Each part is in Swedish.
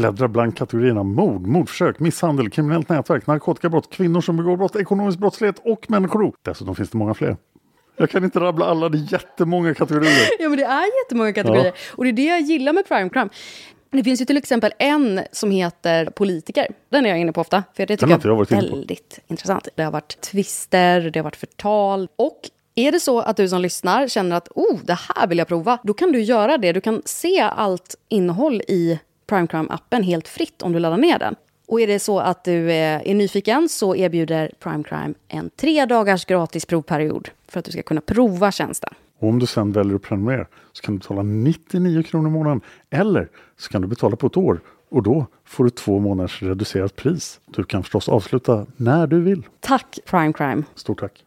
Bläddra bland kategorierna mord, mordförsök, misshandel, kriminellt nätverk, narkotikabrott, kvinnor som begår brott, ekonomisk brottslighet och människorov. Dessutom finns det många fler. Jag kan inte rabbla alla, det är jättemånga kategorier. Ja, men det är jättemånga kategorier. Ja. Och det är det jag gillar med Prime Crime. Det finns ju till exempel en som heter politiker. Den är jag inne på ofta, för det tycker jag jag är väldigt intressant. Det har varit twister, det har varit förtal. Och är det så att du som lyssnar känner att oh, det här vill jag prova, då kan du göra det. Du kan se allt innehåll i Prime Crime-appen helt fritt om du laddar ner den. Och är det så att du är, är nyfiken så erbjuder Prime Crime en tre dagars gratis provperiod för att du ska kunna prova tjänsten. Och om du sen väljer att prenumerera så kan du betala 99 kronor i månaden. Eller så kan du betala på ett år och då får du två månaders reducerat pris. Du kan förstås avsluta när du vill. Tack Prime Crime! Stort tack!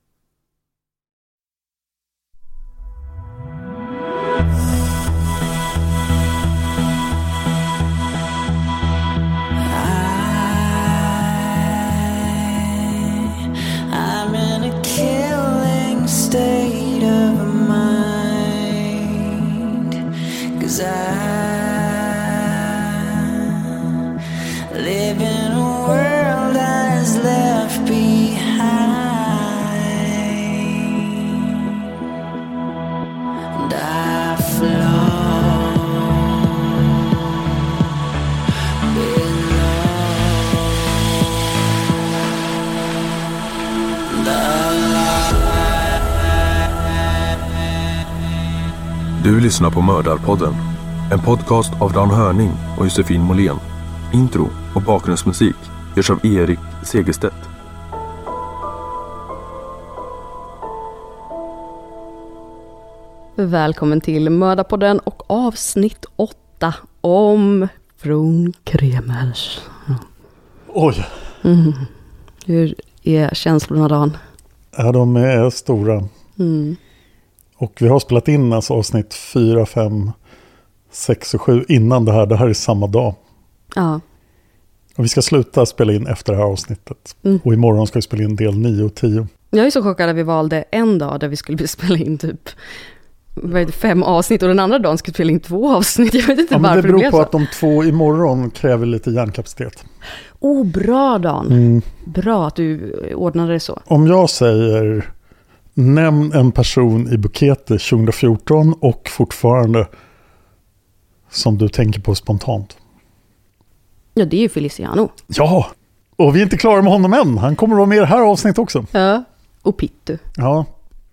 Du lyssnar på Mördarpodden. En podcast av Dan Hörning och Josefin Måhlén. Intro och bakgrundsmusik görs av Erik Segerstedt. Välkommen till Mördarpodden och avsnitt 8 om Från Kremers. Oj! Hur är känslorna Dan? Ja, de är stora. Mm. Och vi har spelat in alltså avsnitt 4, 5, 6 och 7 innan det här. Det här är samma dag. Ja, Och vi ska sluta spela in efter det här avsnittet. Mm. Och imorgon ska vi spela in del 9 och 10. jag är så chockad att vi valde en dag där vi skulle spela in typ det, fem avsnitt och den andra dagen skulle vi spela in två avsnitt. Jag vet inte Ja, varför det det, beror blev på så. att de två imorgon kräver lite hjärnkapacitet. Oh, bra Dan! Mm. Bra att du ordnade det så. Om jag säger nämn en person i Bukete 2014 och fortfarande som du tänker på spontant. Ja, det är ju Feliciano. Ja, och vi är inte klara med honom än. Han kommer att vara med i det här avsnittet också. Ja. Och Pittu. Ja,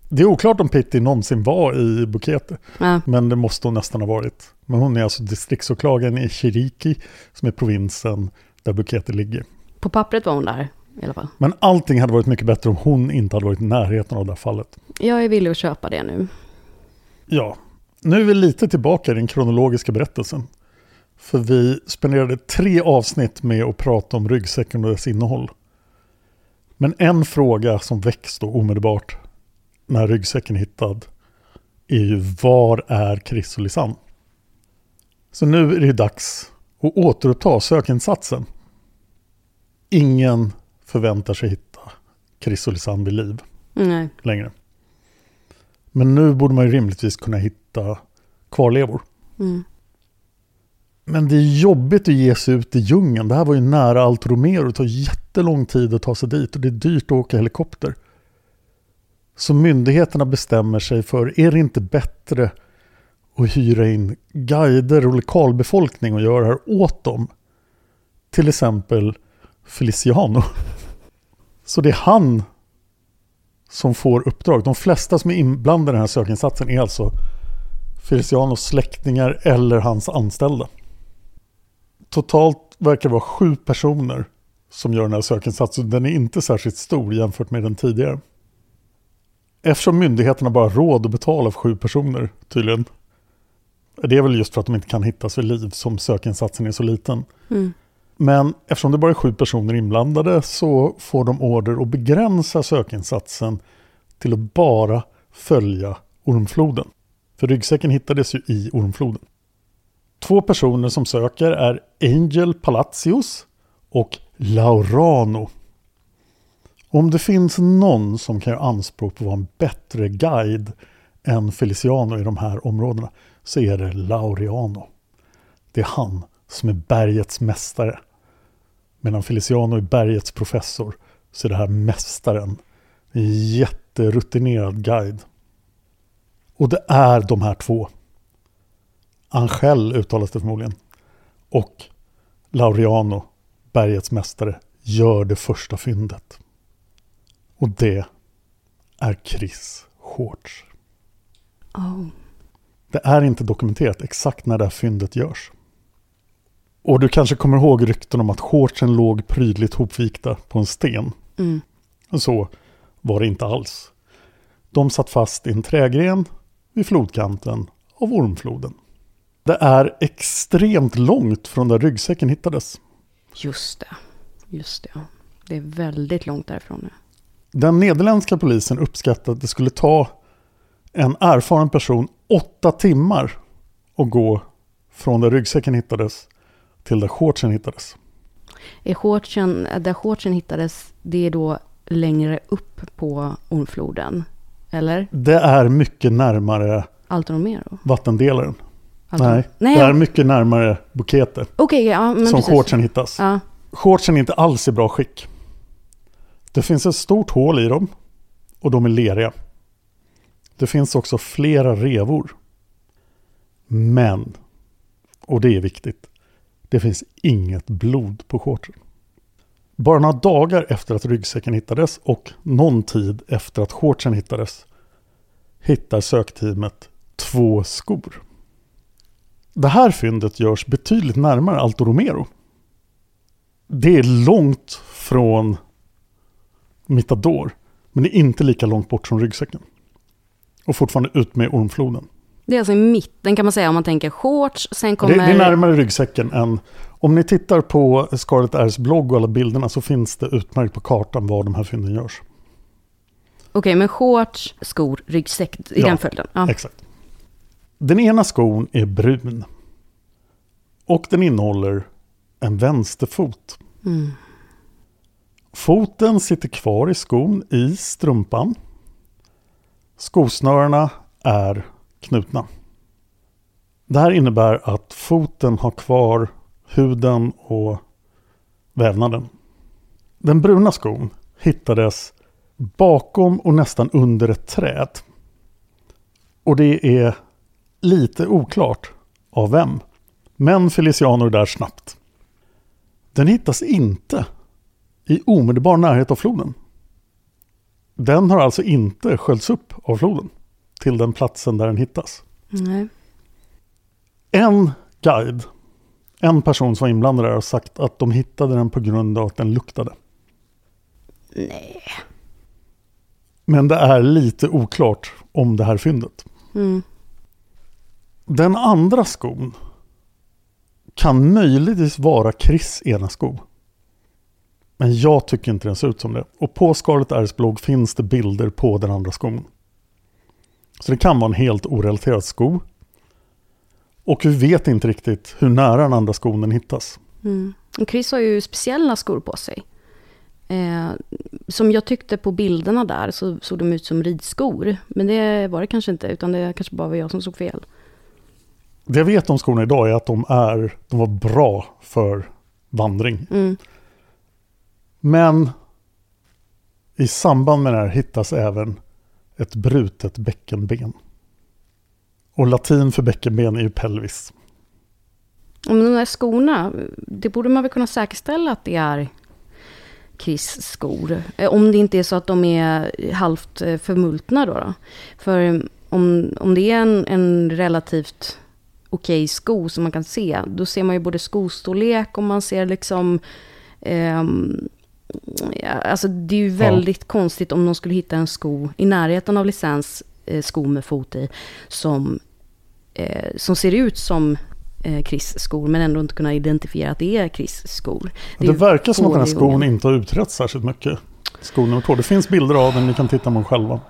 det är oklart om Pitti någonsin var i Bukete. Ja. Men det måste hon nästan ha varit. Men hon är alltså distriktsåklagaren i Chiriki som är provinsen där Bukete ligger. På pappret var hon där i alla fall. Men allting hade varit mycket bättre om hon inte hade varit i närheten av det här fallet. Jag är villig att köpa det nu. Ja, nu är vi lite tillbaka i den kronologiska berättelsen. För vi spenderade tre avsnitt med att prata om ryggsäcken och dess innehåll. Men en fråga som väcks då omedelbart när ryggsäcken är hittad är ju var är Chris och Lisanne? Så nu är det dags att återuppta sökinsatsen. Ingen förväntar sig hitta Chris och Lisanne vid liv Nej. längre. Men nu borde man ju rimligtvis kunna hitta kvarlevor. Mm. Men det är jobbigt att ge sig ut i djungeln. Det här var ju nära Alto Romeo. Det tar jättelång tid att ta sig dit och det är dyrt att åka helikopter. Så myndigheterna bestämmer sig för, är det inte bättre att hyra in guider och lokalbefolkning och göra det här åt dem? Till exempel Feliciano. Så det är han som får uppdrag. De flesta som är inblandade i den här sökinsatsen är alltså Felicianos släktingar eller hans anställda. Totalt verkar det vara sju personer som gör den här sökinsatsen. Den är inte särskilt stor jämfört med den tidigare. Eftersom myndigheterna bara har råd att betala för sju personer tydligen. Det är väl just för att de inte kan hittas vid liv som sökinsatsen är så liten. Mm. Men eftersom det bara är sju personer inblandade så får de order att begränsa sökinsatsen till att bara följa Ormfloden. För ryggsäcken hittades ju i Ormfloden. Två personer som söker är Angel Palacios och Laurano. Om det finns någon som kan göra anspråk på att vara en bättre guide än Feliciano i de här områdena så är det Laureano. Det är han som är bergets mästare. Medan Feliciano är bergets professor så är det här mästaren. En jätterutinerad guide. Och det är de här två. Angel uttalas det förmodligen. Och Laureano, bergets mästare, gör det första fyndet. Och det är Chris Shorts. Oh. Det är inte dokumenterat exakt när det här fyndet görs. Och du kanske kommer ihåg rykten om att shortsen låg prydligt hopvikta på en sten. Mm. Så var det inte alls. De satt fast i en trägren vid flodkanten av Ormfloden. Det är extremt långt från där ryggsäcken hittades. Just det. Just det. Det är väldigt långt därifrån nu. Den nederländska polisen uppskattade att det skulle ta en erfaren person åtta timmar att gå från där ryggsäcken hittades till där shortsen hittades. Är shortsen, där shortsen hittades, det är då längre upp på Ormfloden? Eller? Det är mycket närmare vattendelaren. Nej, Nej det är mycket närmare Bukete Okej, ja som precis. shortsen hittas. Ja. Shortsen är inte alls i bra skick. Det finns ett stort hål i dem och de är leriga. Det finns också flera revor. Men, och det är viktigt, det finns inget blod på shortsen. Bara några dagar efter att ryggsäcken hittades och någon tid efter att shortsen hittades hittar sökteamet två skor. Det här fyndet görs betydligt närmare Alto Romero. Det är långt från Mitador, men det är inte lika långt bort som ryggsäcken. Och fortfarande ut med ormfloden. Det är alltså i mitten kan man säga om man tänker shorts, sen Det, kommer... det är närmare ryggsäcken än... Om ni tittar på Scarlet Airs blogg och alla bilderna så finns det utmärkt på kartan var de här fynden görs. Okej, men shorts, skor, ryggsäck, i Ja, den följden. Ja. Exakt. Den ena skon är brun. Och den innehåller en vänsterfot. Mm. Foten sitter kvar i skon i strumpan. Skosnörena är knutna. Det här innebär att foten har kvar huden och vävnaden. Den bruna skon hittades bakom och nästan under ett träd. Och det är lite oklart av vem. Men Feliciano är där snabbt. Den hittas inte i omedelbar närhet av floden. Den har alltså inte sköljts upp av floden till den platsen där den hittas. Nej. En guide, en person som var inblandad där har sagt att de hittade den på grund av att den luktade. Nej. Men det är lite oklart om det här fyndet. Mm. Den andra skon kan möjligtvis vara Chris ena sko. Men jag tycker inte den ser ut som det. Och på Scarlet Airs blogg finns det bilder på den andra skon. Så det kan vara en helt orelaterad sko. Och vi vet inte riktigt hur nära den andra skon den hittas. Mm. Chris har ju speciella skor på sig. Eh, som jag tyckte på bilderna där så såg de ut som ridskor. Men det var det kanske inte, utan det kanske bara var jag som såg fel. Det jag vet om skorna idag är att de, är, de var bra för vandring. Mm. Men i samband med det här hittas även ett brutet bäckenben. Och latin för bäckenben är ju pelvis. Men de där skorna, det borde man väl kunna säkerställa att det är Chris skor. Eh, om det inte är så att de är halvt eh, förmultna då. då. För om, om det är en, en relativt okej sko som man kan se, då ser man ju både skostorlek och man ser liksom... ehm, ja, alltså det är ju väldigt konstigt om de skulle hitta en sko i närheten av licens, eh, sko med fot i, som, eh, som ser ut som eh, Chris skor men ändå inte kunna identifiera att det är Chris skor. Det, ju verkar som att den här skon inte har utretts särskilt mycket. Skon nummer två. Det finns bilder av den, ni kan titta på själva.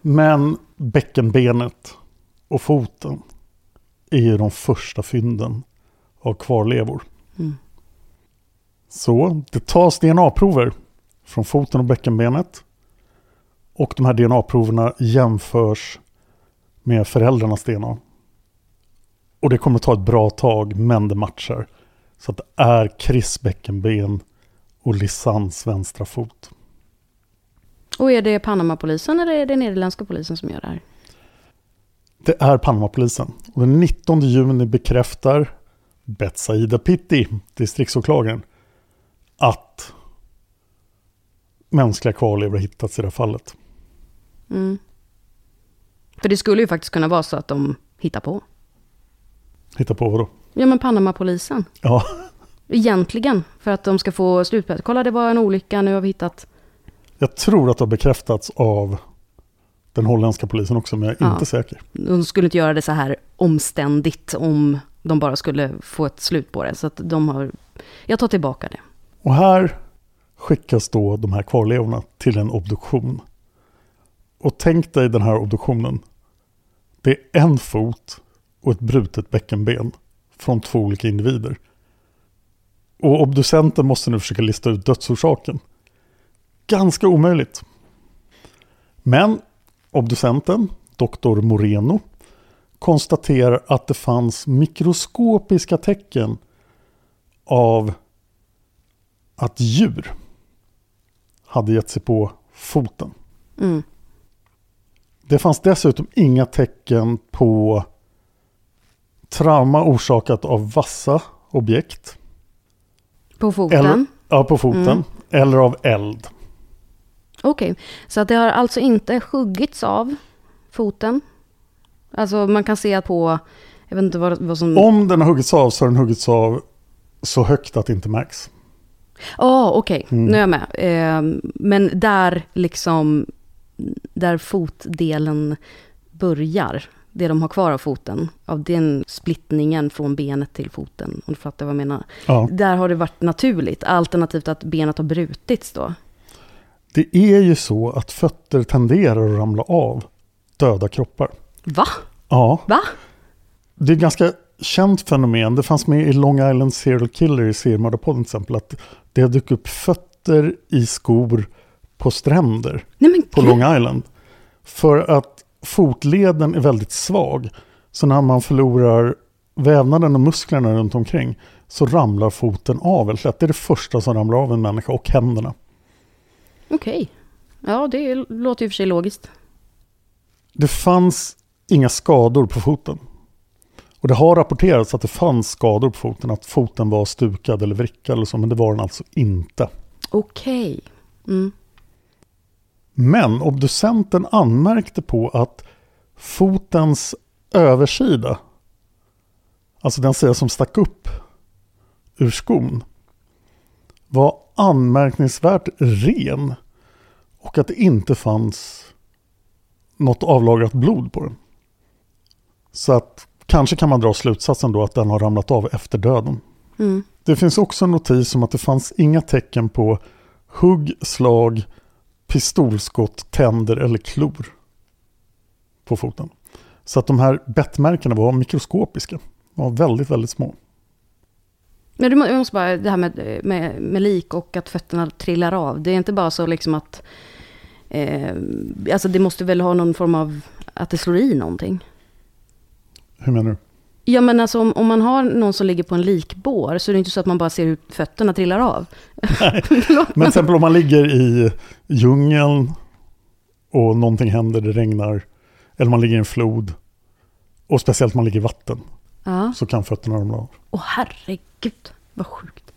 Men bäckenbenet och foten är ju de första fynden av kvarlevor. Mm. Så det tas DNA-prover från foten och bäckenbenet. Och de här DNA-proverna jämförs med föräldrarnas DNA. Och det kommer ta ett bra tag, men det matchar. Så att det är Chris bäckenben och Lisans vänstra fot. Och är det Panamapolisen eller är det nederländska polisen som gör det här? Det är Panamapolisen. Och den 19 juni bekräftar Betsaida Pitti, distriktsåklagaren, att mänskliga kvarlevor hittats i det här fallet. Mm. För det skulle ju faktiskt kunna vara så att de hittar på. Hitta på vad då? Ja men Panamapolisen. Ja, Egentligen. För att de ska få slutbet. Kolla det var en olycka, nu har vi hittat. jag tror att det har bekräftats av den holländska polisen också, men jag är Ja. inte säker. De skulle inte göra det så här omständigt om de bara skulle få ett slut på det. Så att de har... Jag tar tillbaka det. Och här skickas då de här kvarlevorna till en obduktion. Och tänk dig den här obduktionen. Det är en fot och ett brutet bäckenben från två olika individer. Och obducenten måste nu försöka lista ut dödsorsaken. Ganska omöjligt. Men obducenten, doktor Moreno, konstaterar att det fanns mikroskopiska tecken av att djur hade gett sig på foten. Mm. Det fanns dessutom inga tecken på trauma orsakat av vassa objekt. På foten. Eller, ja, på foten. Mm. Eller av eld. Okej, så att det har alltså inte huggits av foten? Alltså man kan se på, jag vet inte vad, vad som... Om den har huggits av så har den huggits av så högt att det inte märks. Ja, okej, Mm. nu är jag med. Eh, men där liksom, där fotdelen börjar, det de har kvar av foten, av den splittningen från benet till foten, om du fattar vad jag menar. Ja. Där har det varit naturligt, alternativt att benet har brutits då. Det är ju så att fötter tenderar att ramla av döda kroppar. Va? Ja, Va? det är ganska känt fenomen. Det fanns med i Long Island Serial Killer i seriemördarpodden till exempel. Att det dykt upp fötter i skor på stränder Nej på. Long Island. För att fotleden är väldigt svag. Så när man förlorar vävnaden och musklerna runt omkring så ramlar foten av väldigt lätt. Det är det första som ramlar av en människa och händerna. Okej. Ja, det låter ju för sig logiskt. Det fanns inga skador på foten. Och det har rapporterats att det fanns skador på foten, att foten var stukad eller vrickad eller så, men det var den alltså inte. Okej. Mm. Men obducenten anmärkte på att fotens översida, alltså den sida som stack upp ur skon, var anmärkningsvärt ren och att det inte fanns något avlagrat blod på den. Så att kanske kan man dra slutsatsen då att den har ramlat av efter döden. Mm. Det finns också en notis om att det fanns inga tecken på hugg, slag, pistolskott, tänder eller klor på foten. Så att de här bettmärkena var mikroskopiska. De var väldigt, väldigt små. Men du måste bara, det här med, med, med lik och att fötterna trillar av. Det är inte bara så liksom att... Eh, alltså det måste väl ha någon form av... Att det slår i någonting. Hur menar du? Ja men alltså om, om man har någon som ligger på en likbår så är det inte så att man bara ser hur fötterna trillar av. Förlåt, Men till exempel om man ligger i djungeln och någonting händer, det regnar, eller man ligger i en flod, och speciellt om man ligger i vatten, Ja. så kan fötterna ramla av. Åh herregud, vad sjukt.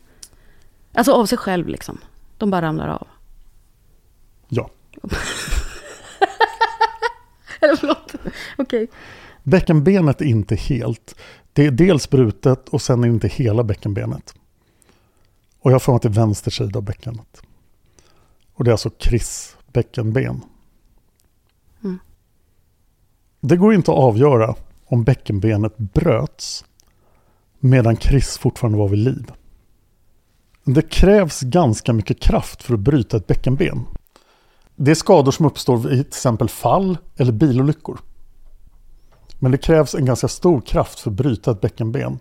Alltså av sig själv liksom. De bara ramlar av. Ja. Eller förlåt. Okej. Bäckenbenet är inte helt. Det är dels brutet och sen är inte hela bäckenbenet. Och jag för mig är vänster sida av bäckenet. Och det är alltså Chris bäckenben. Mm. Det går inte att avgöra om bäckenbenet bröts medan Chris fortfarande var vid liv. Det krävs ganska mycket kraft för att bryta ett bäckenben. Det är skador som uppstår vid till exempel fall eller bilolyckor. Men det krävs en ganska stor kraft för att bryta ett bäckenben.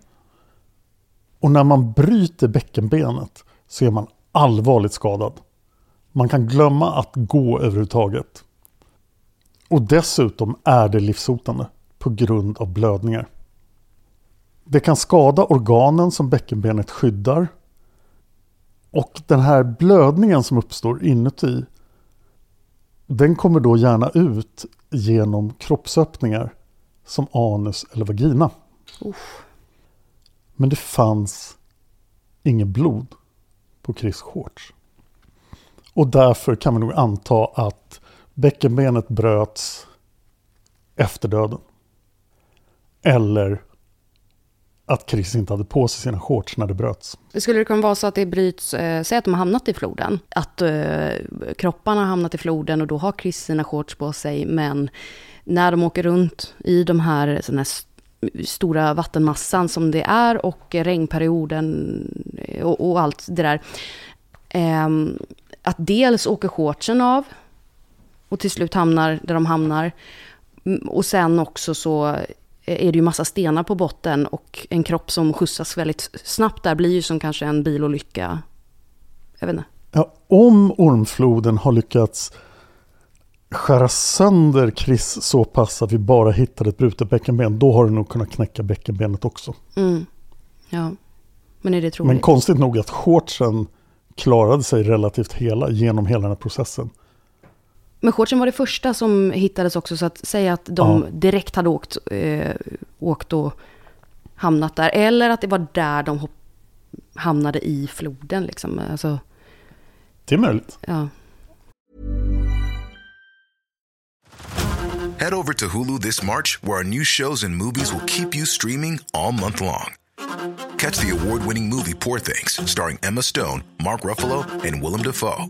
Och när man bryter bäckenbenet så är man allvarligt skadad. Man kan glömma att gå överhuvudtaget. Och dessutom är det livshotande på grund av blödningar. Det kan skada organen som bäckenbenet skyddar. Och den här blödningen som uppstår inuti den kommer då gärna ut genom kroppsöppningar som anus eller vagina. Men det fanns inget blod på Chris shorts. Och därför kan man nog anta att bäckenbenet bröts efter döden. Eller att Chris inte hade på sig sina shorts när det bröts. Skulle det kunna vara så att det bryts, eh, säg att de har hamnat i floden, att eh, kropparna har hamnat i floden och då har Chris sina shorts på sig, men när de åker runt i de här, såna här stora vattenmassan som det är och regnperioden eh, och, och allt det där, ehm, att dels åker shortsen av och till slut hamnar där de hamnar, och sen också så är det ju massa stenar på botten och en kropp som skjutsas väldigt snabbt där blir ju som kanske en bilolycka. Jag vet inte. Ja, om ormfloden har lyckats skära sönder Chris så pass att vi bara hittade ett brutet bäckenben, då har den nog kunnat knäcka bäckenbenet också. Mm. Ja, men är det troligt? Men konstigt nog att shortsen klarade sig relativt hela genom hela den här processen. Men shortsen var det första som hittades också, så att säga att de Ja. direkt hade åkt, eh, åkt och hamnat där. Eller att det var där de hopp- hamnade i floden liksom. Alltså, Det är möjligt. ja. Head over to Hulu this March, where our new shows and movies will keep you streaming all month long. Catch the award winning movie Poor Things, starring Emma Stone, Mark Ruffalo, and Willem Dafoe.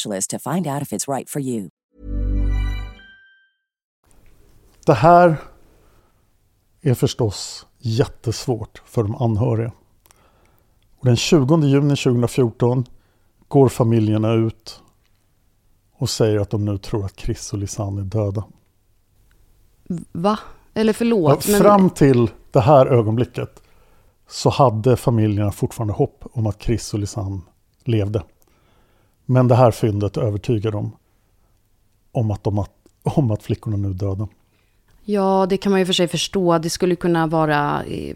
to find out if it's right for you. Det här är förstås jättesvårt för de anhöriga. Och den 20 juni 2014 går familjerna ut och säger att de nu tror att Chris och Lisanne är döda. Va? Eller förlåt, Ja, men... Fram till det här ögonblicket så hade familjerna fortfarande hopp om att Chris och Lisanne levde. Men det här fyndet övertygar dem om att, de, om att flickorna nu är döda. Ja, det kan man ju för sig förstå. Det skulle kunna vara... eh,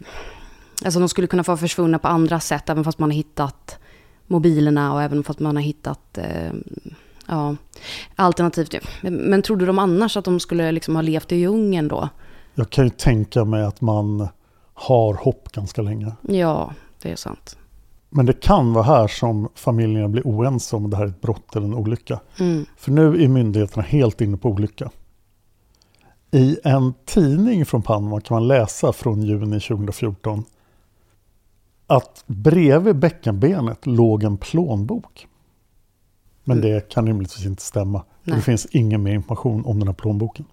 Alltså de skulle kunna vara försvunna på andra sätt, även fast man har hittat mobilerna och även fast man har hittat... Eh, ja, alternativt. Men, men trodde de annars att de skulle liksom ha levt i djungeln då? Jag kan ju tänka mig att man har hopp ganska länge. Ja, det är sant. Men det kan vara här som familjerna blir oense om det här är ett brott eller en olycka. Mm. För nu är myndigheterna helt inne på olycka. I en tidning från Panama kan man läsa från juni 2014 att bredvid bäckenbenet låg en plånbok. Men det kan rimligtvis inte stämma. Det finns ingen mer information om den här plånboken.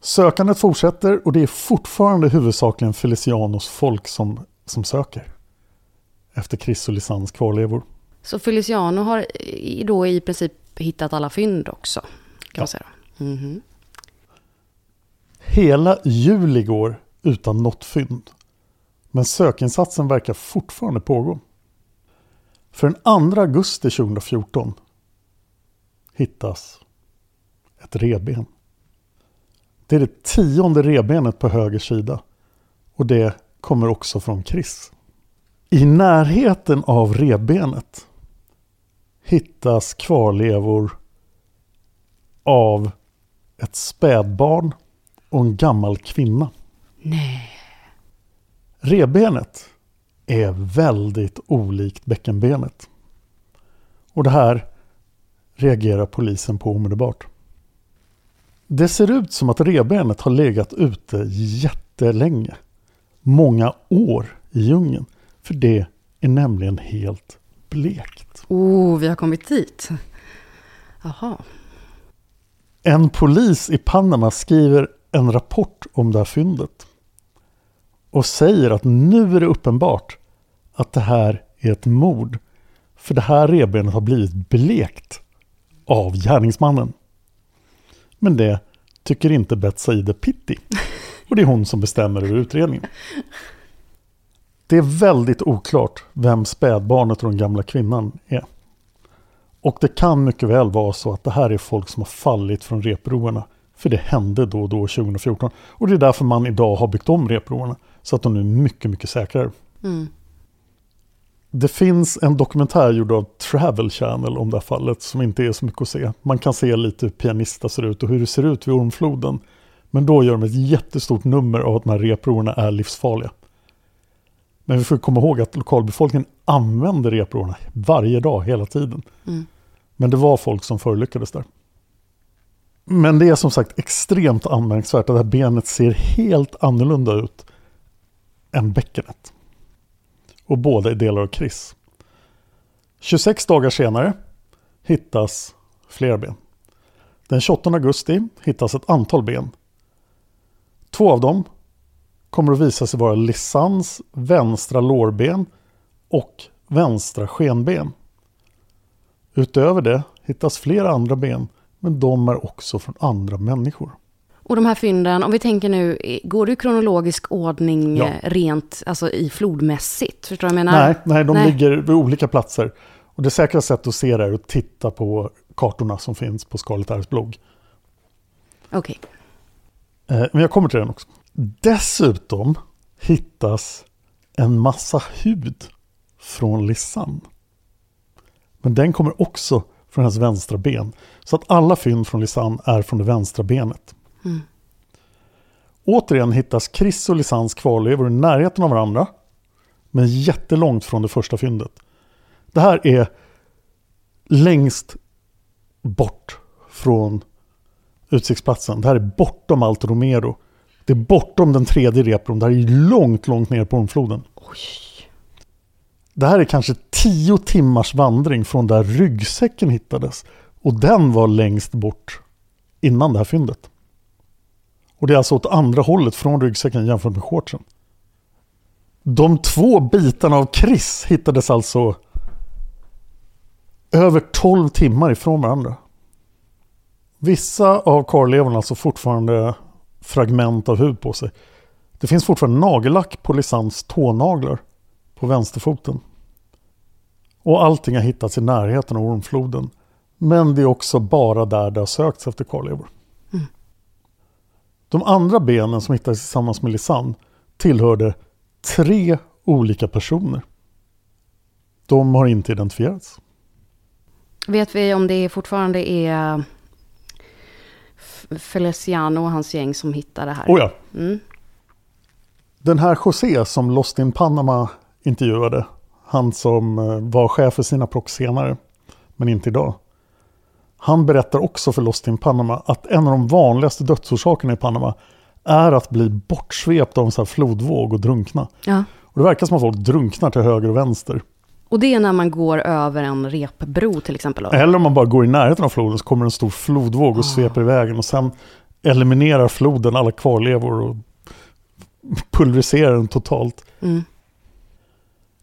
Sökandet fortsätter och det är fortfarande huvudsakligen Felicianos folk som, som söker. Efter Chris och Lisannes kvarlevor. Så Feliciano har då i princip hittat alla fynd också, kan Ja. man säga. Mhm. Hela juli går utan något fynd. Men sökinsatsen verkar fortfarande pågå. För den 2 augusti 2014 hittas ett reben. Det är det tionde rebenet på höger sida. Och det kommer också från Chris. I närheten av revbenet hittas kvarlevor av ett spädbarn och en gammal kvinna. Nej. Revbenet är väldigt olikt bäckenbenet. Och det här reagerar polisen på omedelbart. Det ser ut som att revbenet har legat ute jättelänge. Många år i djungeln. För det är nämligen helt blekt. Oh, vi har kommit dit. Jaha. En polis i Panama skriver en rapport om det här fyndet. Och säger att nu är det uppenbart att det här är ett mord. För det här revbenet har blivit blekt av gärningsmannen. Men det tycker inte Betsaide Pitti. Och det är hon som bestämmer över utredningen. Det är väldigt oklart vem spädbarnet och den gamla kvinnan är. Och det kan mycket väl vara så att det här är folk som har fallit från repbroarna. För det hände då och då 2014. Och det är därför man idag har byggt om repbroarna. Så att de nu är mycket, mycket säkrare. Mm. Det finns en dokumentär gjord av Travel Channel om det här fallet som inte är så mycket att se. Man kan se lite hur Pianista ser ut och hur det ser ut vid Ormfloden. Men då gör de ett jättestort nummer av att de här repbroarna är livsfarliga. Men vi får komma ihåg att lokalbefolkningen använder repbroarna varje dag, hela tiden. Mm. Men det var folk som förolyckades där. Men det är som sagt extremt anmärkningsvärt att det här benet ser helt annorlunda ut än bäckenet. Och båda är delar av Chris. 26 dagar senare hittas fler ben. Den 28 augusti hittas ett antal ben. Två av dem kommer att visa sig vara Lisans vänstra lårben och vänstra skenben. Utöver det hittas flera andra ben, men de är också från andra människor. Och de här fynden, om vi tänker nu, går det i kronologisk ordning Ja. eh, rent, alltså i flodmässigt? Förstår du vad jag menar? Nej, nej, de Nej. ligger vid olika platser. Och det säkra sättet att se det är att titta på kartorna som finns på Scarlet Airs blogg. Okej. Eh, Men jag kommer till den också. Dessutom hittas en massa hud från Lisanne. Men den kommer också från hennes vänstra ben. Så att alla fynd från Lisanne är från det vänstra benet. Mm. Återigen hittas Chris och Lisannes kvarlevor i närheten av varandra. Men jättelångt från det första fyndet. Det här är längst bort från utsiktsplatsen. Det här är bortom Alto Romero. Det är bortom den tredje repron. Det här är långt, långt ner på Ormfloden. Det här är kanske tio timmars vandring från där ryggsäcken hittades. Och den var längst bort innan det här fyndet. Och det är alltså åt andra hållet från ryggsäcken jämfört med shortsen. De två bitarna av Chris hittades alltså över 12 timmar ifrån varandra. Vissa av kvarlevorna har alltså fortfarande fragment av hud på sig. Det finns fortfarande nagellack på Lisans tånaglar på vänsterfoten. Och allting har hittats i närheten av ormfloden. Men det är också bara där det har sökts efter kvarlevor. Mm. De andra benen som hittades tillsammans med Lisanne tillhörde tre olika personer. De har inte identifierats. Vet vi om det fortfarande är Feliciano och hans gäng som hittar det här? Oh ja. Mm. Den här José som Lost in Panama intervjuade, han som eh, var chef för sina prox senare, men inte idag. Han berättar också för Lost in Panama att en av de vanligaste dödsorsakerna i Panama är att bli bortsvept av en här flodvåg och drunkna. Ja. Och det verkar som att folk drunknar till höger och vänster. Och det är när man går över en repbro till exempel? Eller om man bara går i närheten av floden så kommer en stor flodvåg och sveper iväg och sen eliminerar floden alla kvarlevor och pulveriserar den totalt. Mm.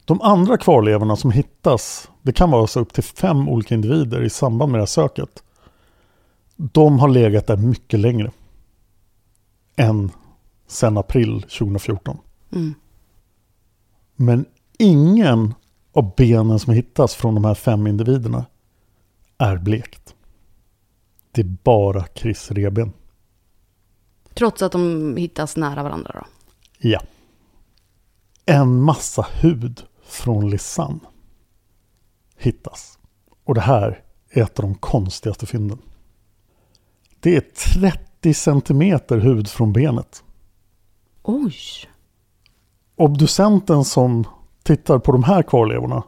De andra kvarlevorna som hittas, det kan vara så upp till fem olika individer i samband med det här söket. De har legat där mycket längre än sedan april 2014. Mm. Men ingen av benen som hittas från de här fem individerna är blekt. Det är bara Chris reben. Trots att de hittas nära varandra då? Ja. En massa hud från Lisanne hittas. Och det här är ett av de konstigaste fynden. Det är 30 centimeter hud från benet. Oj! Obducenten som tittar på de här kvarlevorna,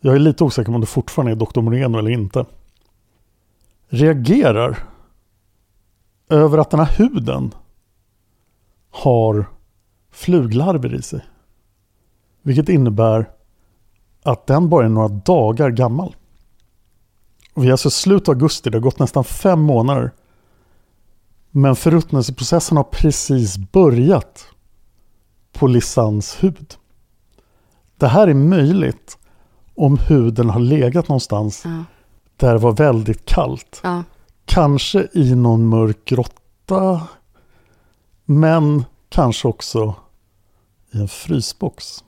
jag är lite osäker om det fortfarande är Dr. Moreno eller inte, reagerar över att den här huden har fluglarver i sig. Vilket innebär att den bara är några dagar gammal. Och vi är alltså i slutet av augusti, det har gått nästan fem månader. Men förruttnelseprocessen har precis börjat på Lissans hud. Det här är möjligt om huden har legat någonstans Ja. där det var väldigt kallt. ja. Kanske i någon mörk grotta. Men kanske också i en frysbox.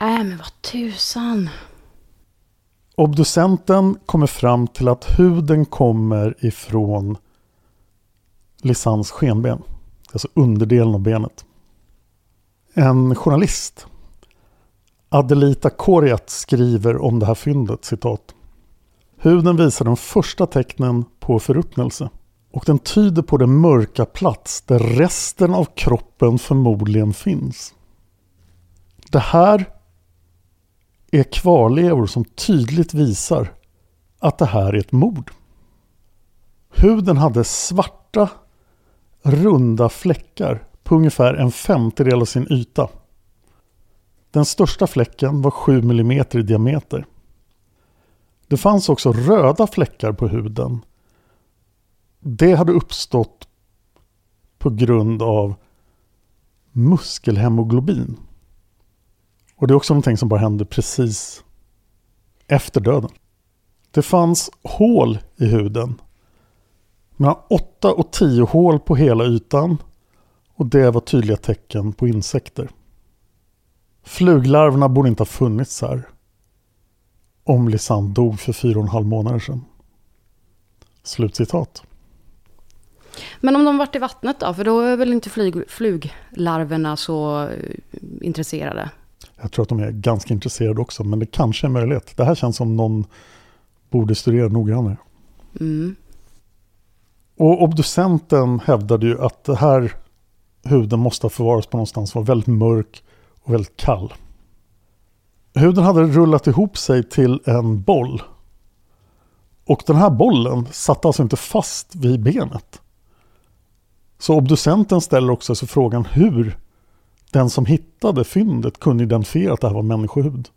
Äh, men vad tusan. Obducenten kommer fram till att huden kommer ifrån Lisans skenben. Alltså underdelen av benet. En journalist, Adelita Koriat, skriver om det här fyndet, citat. Huden visar de första tecknen på förruttnelse och den tyder på den mörka plats där resten av kroppen förmodligen finns. Det här är kvarlevor som tydligt visar att det här är ett mord. Huden hade svarta, runda fläckar på ungefär en femtedel av sin yta. Den största fläcken var 7 mm i diameter. Det fanns också röda fläckar på huden. Det hade uppstått på grund av muskelhemoglobin. Och det är också någonting som bara hände precis efter döden. Det fanns hål i huden. Mellan 8 och 10 hål på hela ytan. Och det var tydliga tecken på insekter. Fluglarverna borde inte ha funnits här. Om Lisanne dog för fyra och en halv månader sedan. Slutcitat. Men om de varit i vattnet då? För då är väl inte flyg, fluglarverna så eh, intresserade? Jag tror att de är ganska intresserade också, men det kanske är möjligt. Det här känns som någon borde studera noggrannare. Mm. Och obducenten hävdade ju att det här huden måste ha förvarats på någonstans var väldigt mörk och väldigt kall. Huden hade rullat ihop sig till en boll. Och den här bollen satt alltså inte fast vid benet. Så obducenten ställer också sig frågan hur den som hittade fyndet kunde identifiera att det här var människohud.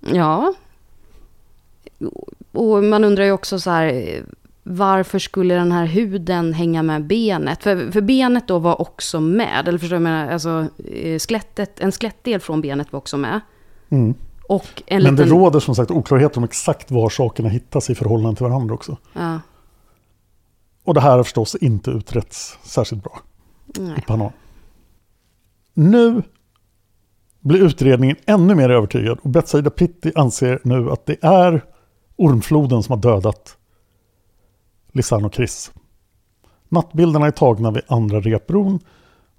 Ja. Och man undrar ju också så här, varför skulle den här huden hänga med benet? För, för benet då var också med, eller förstår du menar? Alltså, eh, skelettet, en skelettdel från benet var också med. Mm. Och en Men det råder som sagt oklarheter om exakt var sakerna hittas i förhållande till varandra också. Ja, Och det här har förstås inte utretts särskilt bra i nej. Panama. Nu blir utredningen ännu mer övertygad och Betsaida Pitti anser nu att det är ormfloden som har dödat Lisanne och Chris. Nattbilderna är tagna vid andra repbron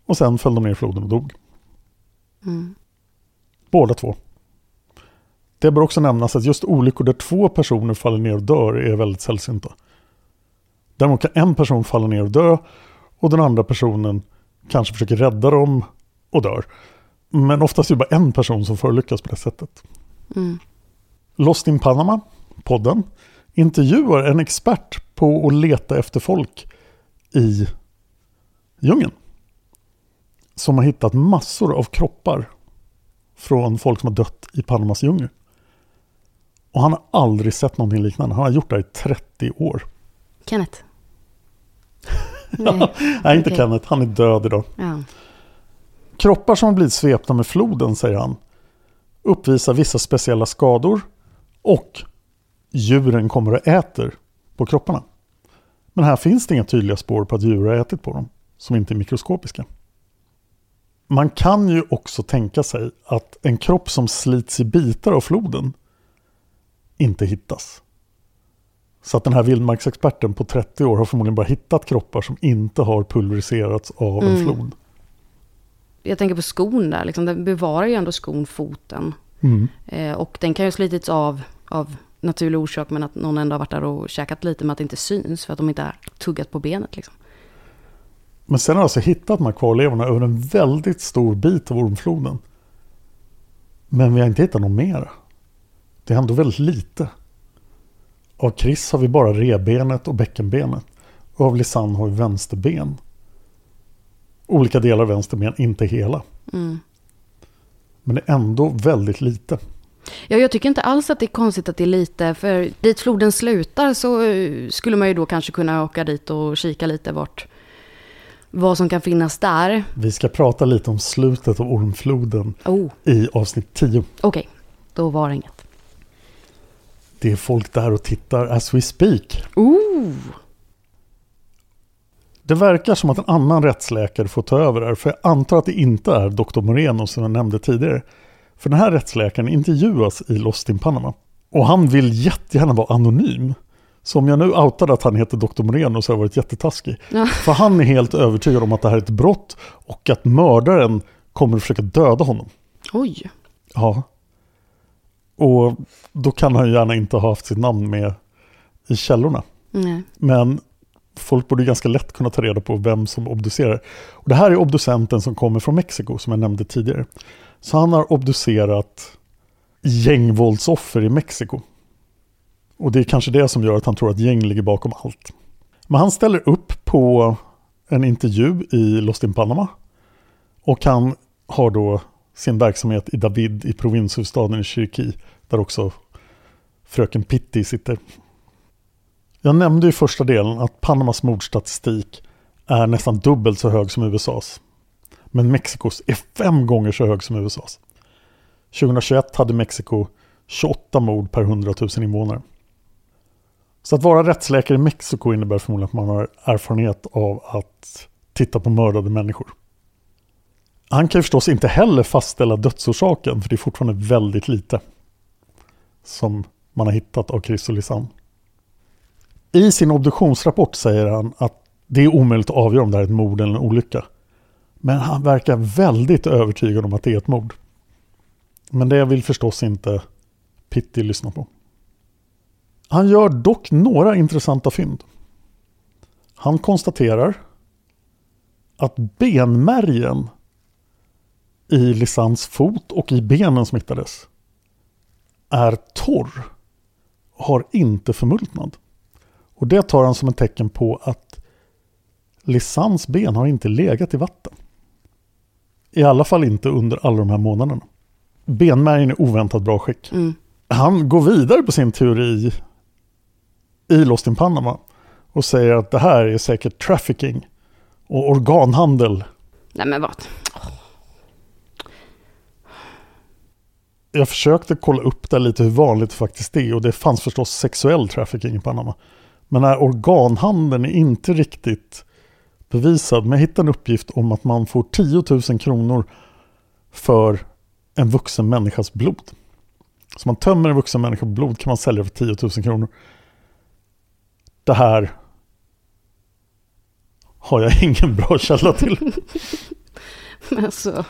och sen föll de ner i floden och dog. Mm. Båda två. Det bör också nämnas att just olyckor där två personer faller ner och dör är väldigt sällsynta. Däremot kan en person falla ner och dö och den andra personen kanske försöker rädda dem och dör. Men oftast är det bara en person som förolyckas på det sättet. Mm. Lost in Panama, podden, intervjuar en expert på att leta efter folk i djungeln. Som har hittat massor av kroppar från folk som har dött i Panamas djungel. Och han har aldrig sett någonting liknande. Han har gjort det här i 30 år. Kenneth? Nej, inte Okej. Kenneth. Han är död idag. Ja. Kroppar som har blivit svepta med floden, säger han, uppvisar vissa speciella skador och djuren kommer och äter på kropparna. Men här finns det inga tydliga spår på att djur har ätit på dem, som inte är mikroskopiska. Man kan ju också tänka sig att en kropp som slits i bitar av floden inte hittas. Så att den här vildmarksexperten på 30 år har förmodligen bara hittat kroppar som inte har pulveriserats av en Mm. flod. Jag tänker på skon där, liksom, den bevarar ju ändå skon foten. Mm. Eh, och den kan ju ha slitits av av naturlig orsak, men att någon ändå har varit där och käkat lite med att det inte syns, för att de inte har tuggat på benet. Liksom. Men sen har alltså hittat de här kvarlevorna över en väldigt stor bit av ormfloden. Men vi har inte hittat något mer. Det är ändå väldigt lite. Av Chris har vi bara rebenet och bäckenbenet. Och av Lisanne har vi vänsterben. Olika delar av vänsterben, inte hela. Mm. Men det är ändå väldigt lite. Ja, jag tycker inte alls att det är konstigt att det är lite, för dit floden slutar så eh, skulle man ju då kanske kunna åka dit och kika lite vart, vad som kan finnas där. Vi ska prata lite om slutet av ormfloden Oh, i avsnitt 10. okej, då var det inget. Det är folk där och tittar as we speak. Ooh. Det verkar som att en annan rättsläkare får ta över här, för jag antar att det inte är Dr. Moreno som jag nämnde tidigare. För den här rättsläkaren intervjuas i Lost in Panama. Och han vill jättegärna vara anonym. Så om jag nu outade att han heter Dr. Moreno så har jag varit jättetaskig. Ja. För han är helt övertygad om att det här är ett brott och att mördaren kommer att försöka döda honom. Oj. Ja. Och då kan han ju gärna inte ha haft sitt namn med i källorna. Nej. Men folk borde ganska lätt kunna ta reda på vem som obducerar. Och det här är obducenten som kommer från Mexiko som jag nämnde tidigare. Så han har obducerat gängvåldsoffer i Mexiko. Och det är kanske det som gör att han tror att gäng ligger bakom allt. Men han ställer upp på en intervju i Lost in Panama. Och han har då sin verksamhet i David i provinshuvudstaden i Chiriquí. Där också fröken Pitti sitter. Jag nämnde i första delen att Panamas mordstatistik är nästan dubbelt så hög som USAs. Men Mexikos är fem gånger så hög som USAs. 2021 hade Mexiko 28 mord per 100 000 invånare. Så att vara rättsläkare i Mexiko innebär förmodligen att man har erfarenhet av att titta på mördade människor. Han kan ju förstås inte heller fastställa dödsorsaken för det är fortfarande väldigt lite som man har hittat av Chris och Lisanne. I sin obduktionsrapport säger han att det är omöjligt att avgöra om det här är ett mord eller en olycka. Men han verkar väldigt övertygad om att det är ett mord. Men det vill förstås inte Pitti lyssna på. Han gör dock några intressanta fynd. Han konstaterar att benmärgen i Lisans fot och i benen som hittades är torr. och Har inte förmultnat. Och det tar han som ett tecken på att Lisans ben har inte legat i vatten. I alla fall inte under alla de här månaderna. Benmärgen är oväntat bra skick. Mm. Han går vidare på sin teori i Lost in Panama och säger att det här är säkert trafficking och organhandel. Nej men vad? Jag försökte kolla upp det lite hur vanligt det faktiskt är och det fanns förstås sexuell trafficking i Panama. Men den här organhandeln är inte riktigt bevisad. Men jag hittade en uppgift om att man får 10 000 kronor för en vuxen människas blod. Så man tömmer en vuxen människa på blod kan man sälja för 10 000 kronor. Det här har jag ingen bra källa till. Men alltså,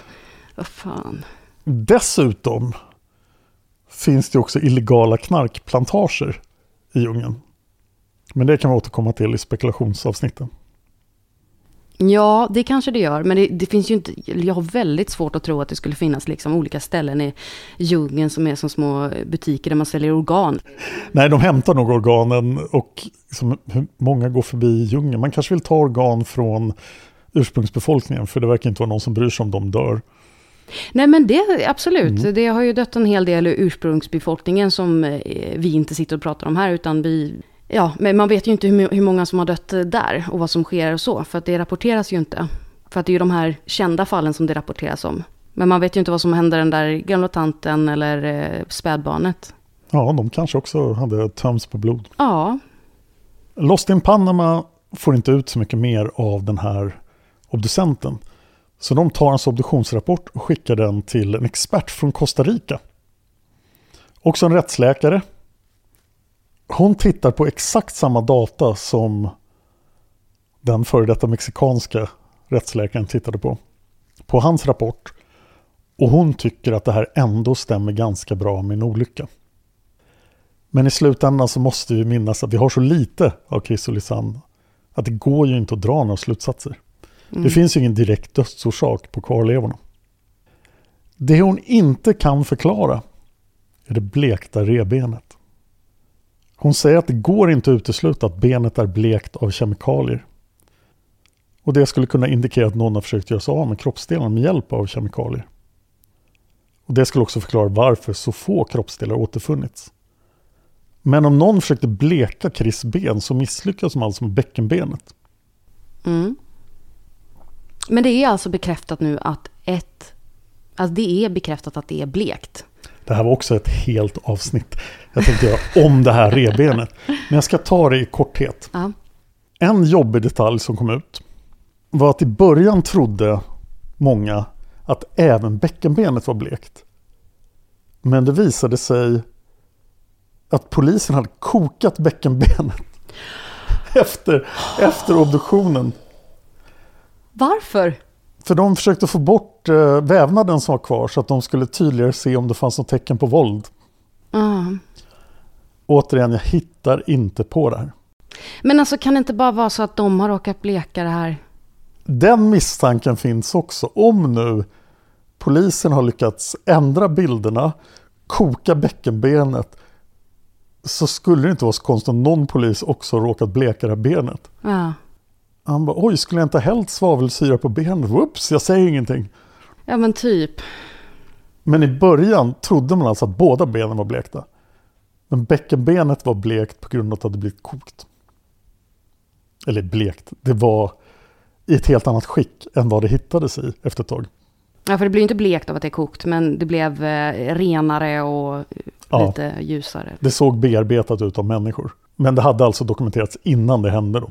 vad fan. Dessutom finns det också illegala knarkplantager i djungeln. Men det kan vi återkomma till i spekulationsavsnitten. Ja, det kanske det gör. Men det, det, finns ju inte... Jag har väldigt svårt att tro att det skulle finnas liksom olika ställen i djungeln som är som små butiker där man säljer organ. Nej, de hämtar nog organen och liksom, många går förbi djungeln? Man kanske vill ta organ från ursprungsbefolkningen för det verkar inte vara någon som bryr sig om de dör. Nej men det absolut, mm. det har ju dött en hel del ursprungsbefolkningen som eh, vi inte sitter och pratar om här utan vi Ja, men man vet ju inte hur, hur många som har dött där och vad som sker och så, för att det rapporteras ju inte. För att det är ju de här kända fallen som det rapporteras om. Men man vet ju inte vad som händer den där gamla tanten eller eh, spädbarnet. Ja, de kanske också hade tömts på blod. Ja. Lost in Panama får inte ut så mycket mer av den här obducenten. Så de tar hans obduktionsrapport och skickar den till en expert från Costa Rica. Också en rättsläkare hon tittar på exakt samma data som den före detta mexikanska rättsläkaren tittade på. På hans rapport. Och hon tycker att det här ändå stämmer ganska bra med en olycka. Men i slutändan så måste vi minnas att vi har så lite av Chrysolisand att det går ju inte att dra några slutsatser. Mm. Det finns ju ingen direkt dödsorsak på kvarlevorna. Det hon inte kan förklara är det blekta rebenet. Hon säger att det går inte att utesluta att benet är blekt av kemikalier. Och det skulle kunna indikera att någon har försökt göra sig av med kroppsdelarna med hjälp av kemikalier. Och det skulle också förklara varför så få kroppsdelar återfunnits. Men om någon försökte bleka Chris ben så misslyckades man alltså med bäckenbenet. Mm. Men det är alltså bekräftat nu att ett... Alltså det är bekräftat att det är blekt. Det här var också ett helt avsnitt. Jag tänkte göra om det här rebenet. Men jag ska ta det i korthet. Ja. En jobbig detalj som kom ut var att i början trodde många att även bäckenbenet var blekt. Men det visade sig att polisen hade kokat bäckenbenet efter, efter obduktionen. Varför? För de försökte få bort eh, vävnaden som var kvar så att de skulle tydligare se om det fanns något tecken på våld. Mm. Återigen, jag hittar inte på det här. Men alltså kan det inte bara vara så att de har råkat bleka det här? Den misstanken finns också. Om nu polisen har lyckats ändra bilderna, koka bäckenbenet, så skulle det inte vara så konstigt om någon polis också råkat bleka det här benet. Ja. Han bara, oj, skulle jag inte ha hällt svavelsyra på benet? Whoops, jag säger ingenting. Ja, men typ. Men i början trodde man alltså att båda benen var blekta. Men bäckenbenet var blekt på grund av att det hade blivit kokt. Eller blekt, det var i ett helt annat skick än vad det hittades i efter ett tag. Ja, för det blir inte blekt av att det är kokt, men det blev eh, renare och ja, lite ljusare. Det såg bearbetat ut av människor. Men det hade alltså dokumenterats innan det hände då.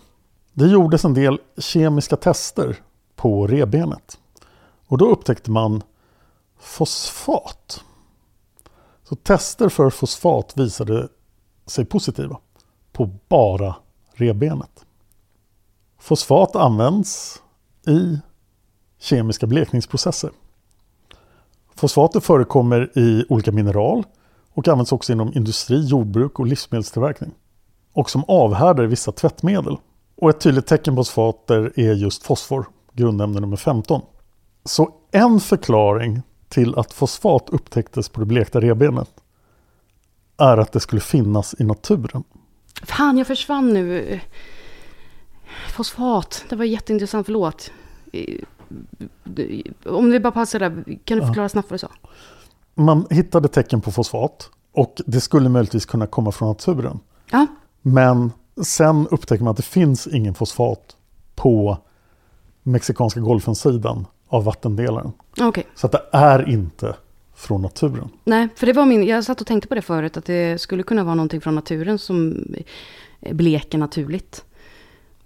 Det gjordes en del kemiska tester på rebenet. Och då upptäckte man fosfat. Så tester för fosfat visade sig positiva på bara rebenet. Fosfat används i kemiska blekningsprocesser. Fosfater förekommer i olika mineral och används också inom industri, jordbruk och livsmedelstillverkning. Och som avhärdar i vissa tvättmedel. Och ett tydligt tecken på fosfater är just fosfor, grundämne nummer 15. Så en förklaring till att fosfat upptäcktes på det blekta rebenet är att det skulle finnas i naturen. Fan, jag försvann nu. Fosfat, det var jätteintressant, förlåt. Om vi bara passar där, kan du förklara ja. snabbt vad du sa? Man hittade tecken på fosfat och det skulle möjligtvis kunna komma från naturen. Ja. Men Sen upptäcker man att det finns ingen fosfat på Mexikanska golfen-sidan av vattendelaren. Okej. Så att det är inte från naturen. Nej, för det var min... Jag satt och tänkte på det förut, att det skulle kunna vara någonting från naturen som bleker naturligt.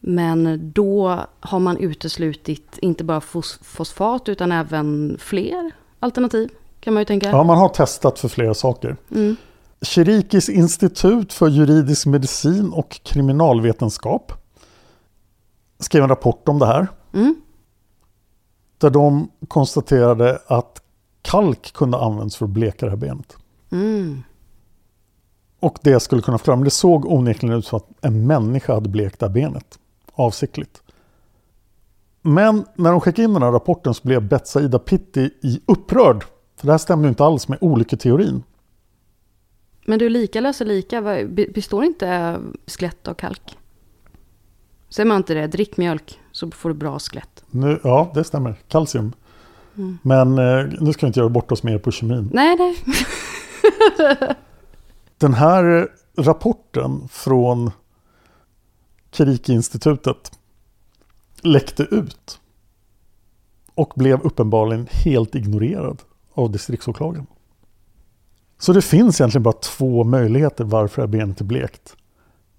Men då har man uteslutit inte bara fos, fosfat utan även fler alternativ, kan man ju tänka. Ja, man har testat för flera saker. Mm. Kirikis institut för juridisk medicin och kriminalvetenskap skrev en rapport om det här. Mm. Där de konstaterade att kalk kunde användas för att bleka det här benet. Mm. Och det skulle kunna förklara, men det såg onekligen ut som att en människa hade blekt det här benet. Avsiktligt. Men när de skickade in den här rapporten så blev Betsaida Pitti i upprörd. För det här stämmer ju inte alls med olyckoteorin. Men du, lika löser lika. Består inte skelett av kalk? Säger man inte det? Drick mjölk så får du bra skelett. Nu, ja, det stämmer. Kalcium. Men eh, nu ska vi inte göra bort oss mer på kemin. Nej, nej. Den här rapporten från Kiriki-institutet läckte ut och blev uppenbarligen helt ignorerad av distriktsåklagaren. Så det finns egentligen bara två möjligheter varför det här benet är blekt.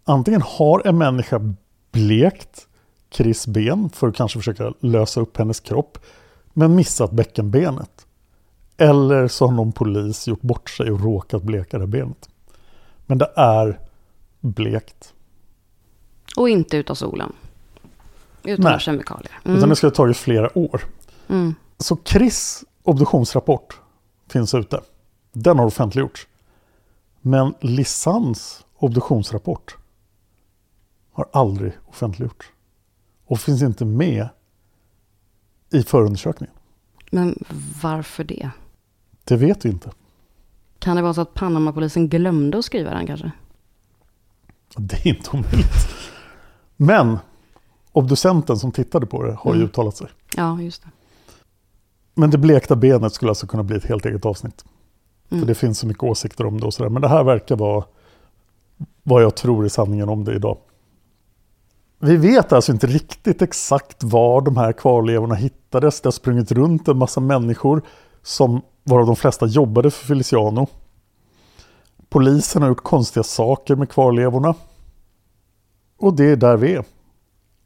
Antingen har en människa blekt Chris ben för att kanske försöka lösa upp hennes kropp men missat bäckenbenet. Eller så har någon polis gjort bort sig och råkat bleka det benet. Men det är blekt. Och inte utav solen. Utan Nej. kemikalier. Utan Mm. det ska ha tagit flera år. Mm. Så Chris obduktionsrapport finns ute. Den har offentliggjorts. Men Lisans obduktionsrapport har aldrig offentliggjorts. Och finns inte med i förundersökningen. Men varför det? Det vet vi inte. Kan det vara så att Panamapolisen glömde att skriva den kanske? Det är inte omöjligt. Men obducenten som tittade på det har ju Mm. uttalat sig. Ja, just det. Men det blekta benet skulle alltså kunna bli ett helt eget avsnitt. Mm. För det finns så mycket åsikter om det och sådär. Men det här verkar vara vad jag tror är sanningen om det idag. Vi vet alltså inte riktigt exakt var de här kvarlevorna hittades. Det har sprungit runt en massa människor som varav de flesta jobbade för Feliciano. Polisen har gjort konstiga saker med kvarlevorna. Och det är där vi är.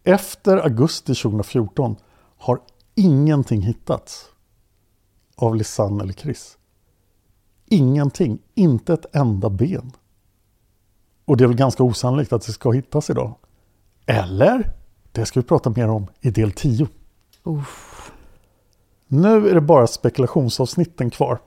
Efter augusti 2014 har ingenting hittats av Lisanne eller Chris. Ingenting, inte ett enda ben. Och det är väl ganska osannolikt att det ska hittas idag. Eller? Det ska vi prata mer om i del 10. Uff. Nu är det bara spekulationsavsnitten kvar.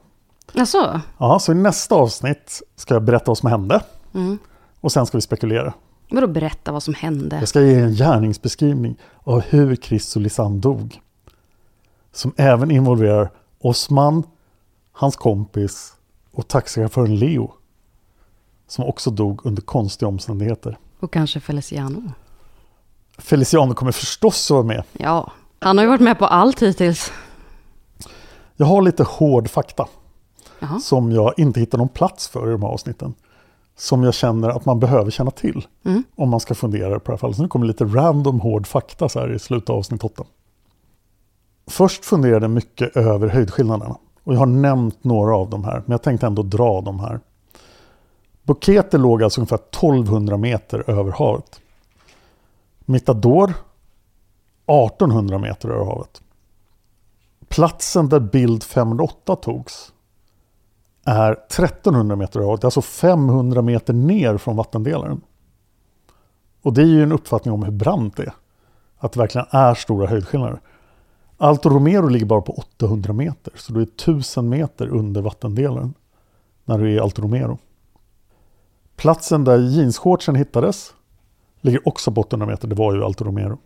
Alltså, Ja, så i nästa avsnitt ska jag berätta vad som hände. Mm. Och sen ska vi spekulera. vadå berätta vad som hände? Jag ska ge en gärningsbeskrivning av hur Chris och Lisanne dog. Som även involverar Osman, hans kompis och taxichauffören Leo. Som också dog under konstiga omständigheter. Och kanske Feliciano? Feliciano kommer förstås att vara med. Ja, han har ju varit med på allt hittills. Jag har lite hård fakta Jaha. som jag inte hittar någon plats för i de här avsnitten. Som jag känner att man behöver känna till Mm. om man ska fundera på det här fallet. Så nu kommer lite random hård fakta så här i slutet av avsnitt 8. Först funderade jag mycket över höjdskillnaderna. Och jag har nämnt några av dem här, men jag tänkte ändå dra dem här. Bukete låg alltså ungefär 1200 meter över havet. Mittador 1800 meter över havet. Platsen där bild 508 togs är 1300 meter över havet, alltså 500 meter ner från vattendelaren. Och det är ju en uppfattning om hur brant det är. Att det verkligen är stora höjdskillnader. Alto Romero ligger bara på 800 meter, så du är 1000 meter under vattendelaren när du är i Alto Romero. Platsen där jeansshortsen hittades ligger också på 800 meter, det var ju Alto Romero.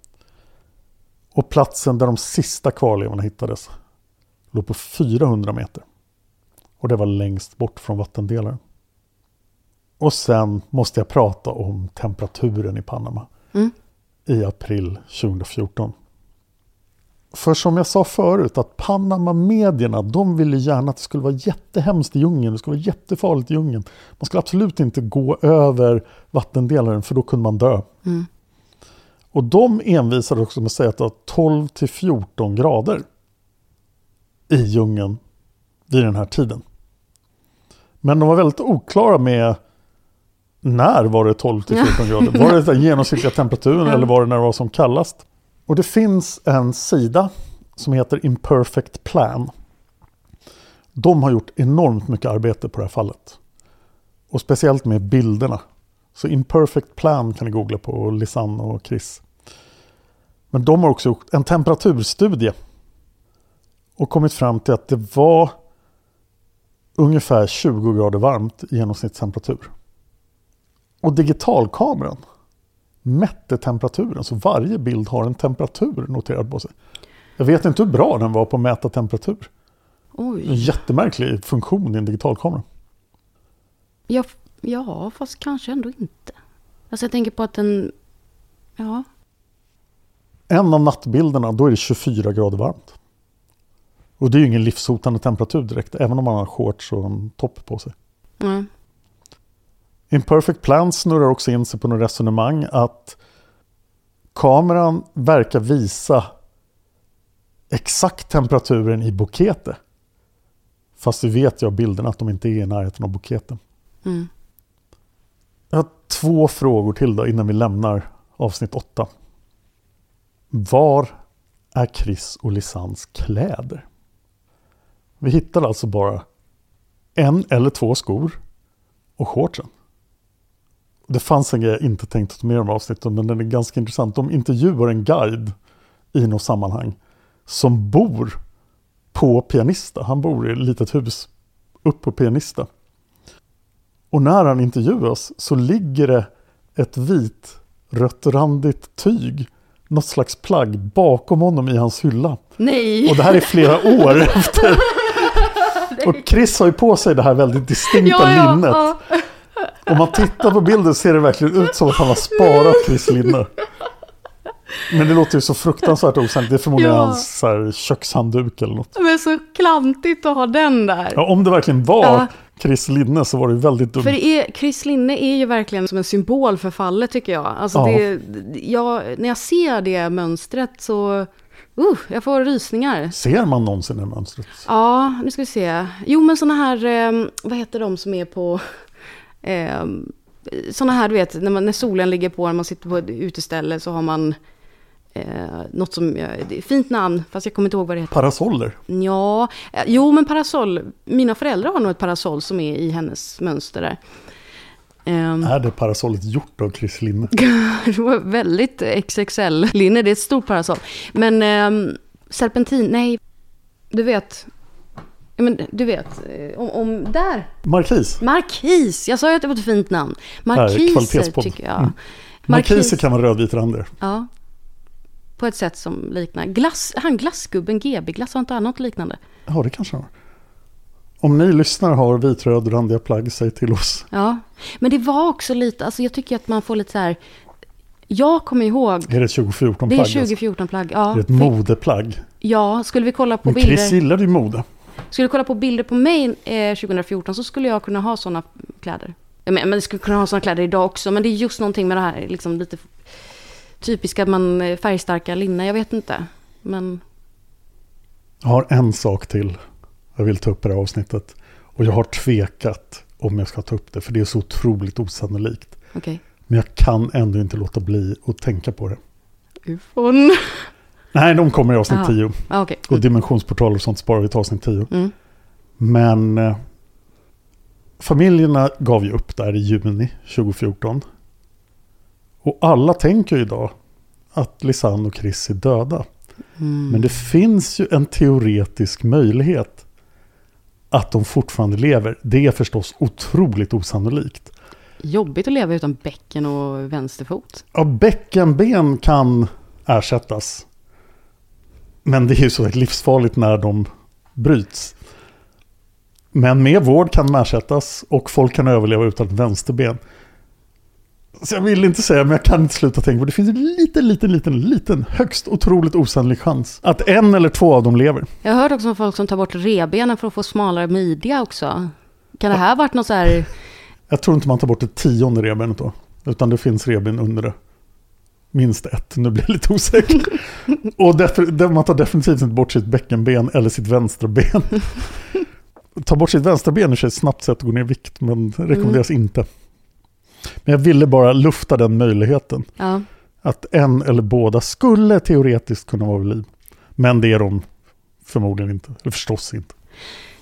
Och platsen där de sista kvarlevorna hittades låg på 400 meter. Och det var längst bort från vattendelaren. Och sen måste jag prata om temperaturen i Panama Mm. i april 2014. För som jag sa förut, att Panama-medierna, de ville gärna att det skulle vara jättehemskt i djungeln, det skulle vara jättefarligt i djungeln. Man skulle absolut inte gå över vattendelaren, för då kunde man dö. Och de envisade också med att säga att det var 12 till 14 grader i djungeln vid den här tiden. Men de var väldigt oklara med när var det 12 till 14 grader? Var det den genomsnittliga temperaturen eller var det när det var som kallast? Och det finns en sida som heter Imperfect Plan. De har gjort enormt mycket arbete på det här fallet. Och speciellt med bilderna. Så Imperfect Plan kan ni googla på, Lisanne och Chris. Men de har också gjort en temperaturstudie. Och kommit fram till att det var ungefär 20 grader varmt i genomsnittstemperatur. Och digitalkameran mätte temperaturen, så varje bild har en temperatur noterad på sig. Jag vet inte hur bra den var på att mäta temperatur. En Oj. jättemärklig funktion i en digitalkamera. Ja, ja, fast kanske ändå inte. Alltså jag tänker på att den... Ja. En av nattbilderna, då är det 24 grader varmt. Och det är ju ingen livshotande temperatur direkt, även om man har shorts och en topp på sig. Nej. Imperfect Plan snurrar också in sig på något resonemang att kameran verkar visa exakt temperaturen i Bukete. Fast vi vet ju av bilderna att de inte är i närheten av Bukete. Mm. Jag har två frågor till då innan vi lämnar avsnitt 8. Var är Chris och Lisannes kläder? Vi hittar alltså bara en eller två skor och shortsen. Det fanns en grej jag inte tänkte ta med här avsnitten, men den är ganska intressant. De intervjuar en guide i något sammanhang som bor på Pianista. Han bor i ett litet hus upp på Pianista. Och när han intervjuas så ligger det ett vit rött-randigt tyg, något slags plagg, bakom honom i hans hylla. Nej! Och det här är flera år efter. Och Chris har ju på sig det här väldigt distinkta linnet. Om man tittar på bilden ser det verkligen ut som att han har sparat Chris linne. Men det låter ju så fruktansvärt osannolikt. Det är förmodligen Ja. hans så här, kökshandduk eller något. Men så klantigt att ha den där. Ja, om det verkligen var Ja. Chris linne så var det väldigt dumt. För det är, Chris Linne är ju verkligen som en symbol för fallet tycker jag. Alltså Ja. det, jag, när jag ser det mönstret så, uh, jag får rysningar. Ser man någonsin det mönstret? Ja, nu ska vi se. Jo, men sådana här, eh, vad heter de som är på, eh, sådana här du vet, när, man, när solen ligger på, när man sitter på ett uteställe så har man eh, något som, det är ett fint namn, fast jag kommer inte ihåg vad det heter. Parasoller? Ja, eh, jo men parasoll, mina föräldrar har nog ett parasoll som är i hennes mönster där. Ehm, Är det parasollet gjort av Chris linne? det var väldigt XXL-linne, det är ett stort parasoll. Men ehm, serpentin, nej, du vet. Ja, Men du vet, eh, om, om där. Markis? Markis, jag sa ju att det var ett fint namn. Markiser tycker jag. Mm. Markiser kan vara rödvitrandiga. Ja. På ett sätt som liknar. Glass, han glassgubben GB-glass, har inte han något liknande? Ja, det kanske har. Om ni lyssnar har vitrödrandiga plagg, säg till oss. Ja. Men det var också lite, alltså jag tycker att man får lite så här. Jag kommer ihåg, Är det ett 2014-plagg? det är alltså? 2014-plagg. Ja, Är det ett för- modeplagg? ja, skulle vi kolla på Men bilder. Chris gillade ju mode. Skulle du kolla på bilder på mig eh, 2014 så skulle jag kunna ha sådana kläder. Jag men, men jag skulle kunna ha sådana kläder idag också. Men det är just någonting med det här liksom lite typiska man, eh, färgstarka linne. Jag vet inte. Men Jag har en sak till jag vill ta upp i det här avsnittet. Och jag har tvekat om jag ska ta upp det, för det är så otroligt osannolikt. okej. Men jag kan ändå inte låta bli att tänka på det. Ufon. Nej, de kommer i avsnitt Aha. 10. Ja, okej. Och dimensionsportaler och sånt sparar vi till avsnitt 10. Mm. Men eh, familjerna gav ju upp där i juni 2014. Och alla tänker ju idag att Lisanne och Chris är döda. Mm. Men det finns ju en teoretisk möjlighet att de fortfarande lever. Det är förstås otroligt osannolikt. Jobbigt att leva utan bäcken och vänsterfot. Ja, bäckenben kan ersättas. Men det är ju så livsfarligt när de bryts. Men med vård kan de ersättas och folk kan överleva utan ett vänsterben. Så jag vill inte säga, men jag kan inte sluta tänka på det. finns en liten, liten, liten, liten, högst otroligt osannolik chans att en eller två av dem lever. Jag har hört också om folk som tar bort revbenen för att få smalare midja också. Kan det här varit något så här... Jag tror inte man tar bort det tionde revbenet då. Utan det finns revben under det. Minst ett, nu blir jag lite osäker. Och def- man tar definitivt inte bort sitt bäckenben eller sitt vänstra ben. Ta bort sitt vänstra ben är ett snabbt sätt att gå ner i vikt, men rekommenderas inte. Men jag ville bara lufta den möjligheten. Ja. Att en eller båda skulle teoretiskt kunna vara vid liv. Men det är de förmodligen inte, eller förstås inte.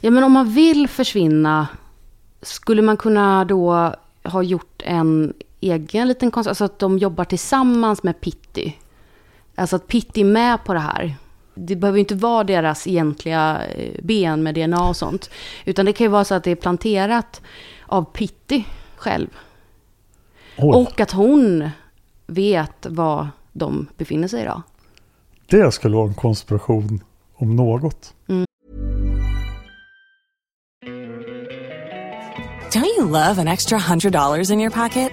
ja, men om man vill försvinna, skulle man kunna då ha gjort en egen liten konst, alltså att de jobbar tillsammans med Pitti. Alltså att Pitti är med på det här. Det behöver ju inte vara deras egentliga eh, ben med DNA och sånt. Utan det kan ju vara så att det är planterat av Pitti själv. Oj, Och att hon vet var de befinner sig idag. det skulle vara en konspiration om något. Don't you love an extra $100 in your pocket?